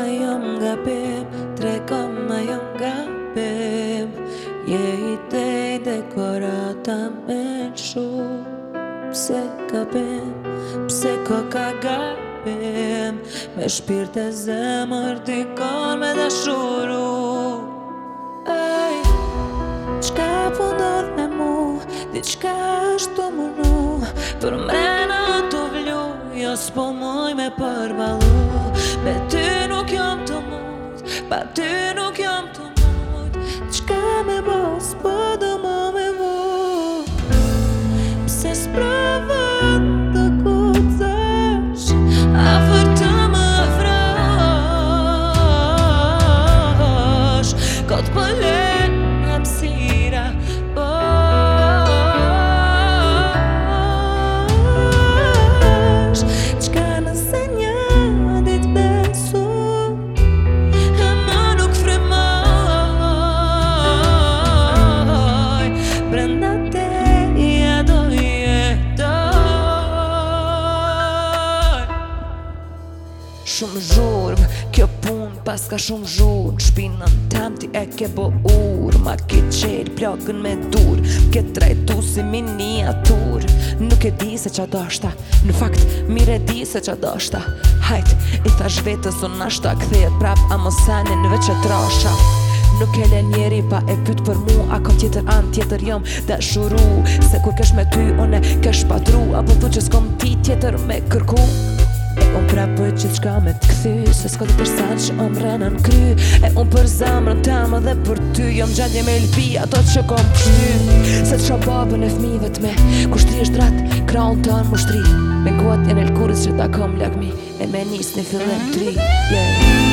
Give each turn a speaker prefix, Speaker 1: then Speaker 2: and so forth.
Speaker 1: ajom nga pep Trekom ajom nga pep Je i tej dekorata me shu Pse ka pep, pse ko ka ga pep Me shpirt e zemër dikon me dashuru Ej, qka pëndodh po me mu Diqka është të mënu Për mrena të vlu Jo s'po muj me përbalu Me ty nuk jam të mund Pa ty nuk jam të mund Qka me bërë
Speaker 2: shumë zhurm Kjo pun pas ka shumë zhurm Shpinën tem ti e ke bo ur Ma ki qelë plakën me dur Ke trajtu si miniatur Nuk e di se qa dashta Në fakt mire di se qa dashta Hajt, i thash vetës unë ashta Kthejet prap a mosani në e trasha Nuk e le njeri pa e pyt për mu A kom tjetër an, tjetër jom dhe shuru Se kur kesh me ty, une kesh patru Apo thu që s'kom ti tjetër me kërku Unë prapoj që të shka me të këthy Se s'ko të përsa që unë rena në kry E unë për zamrën të amë dhe për ty Jom gjendje me lpi ato që kom përty Se të shababën e fmive të me Kushtri është drat, kraun të anë mushtri Me kuat e në lkurës që ta kom lakmi E me njës në fillet tri yeah.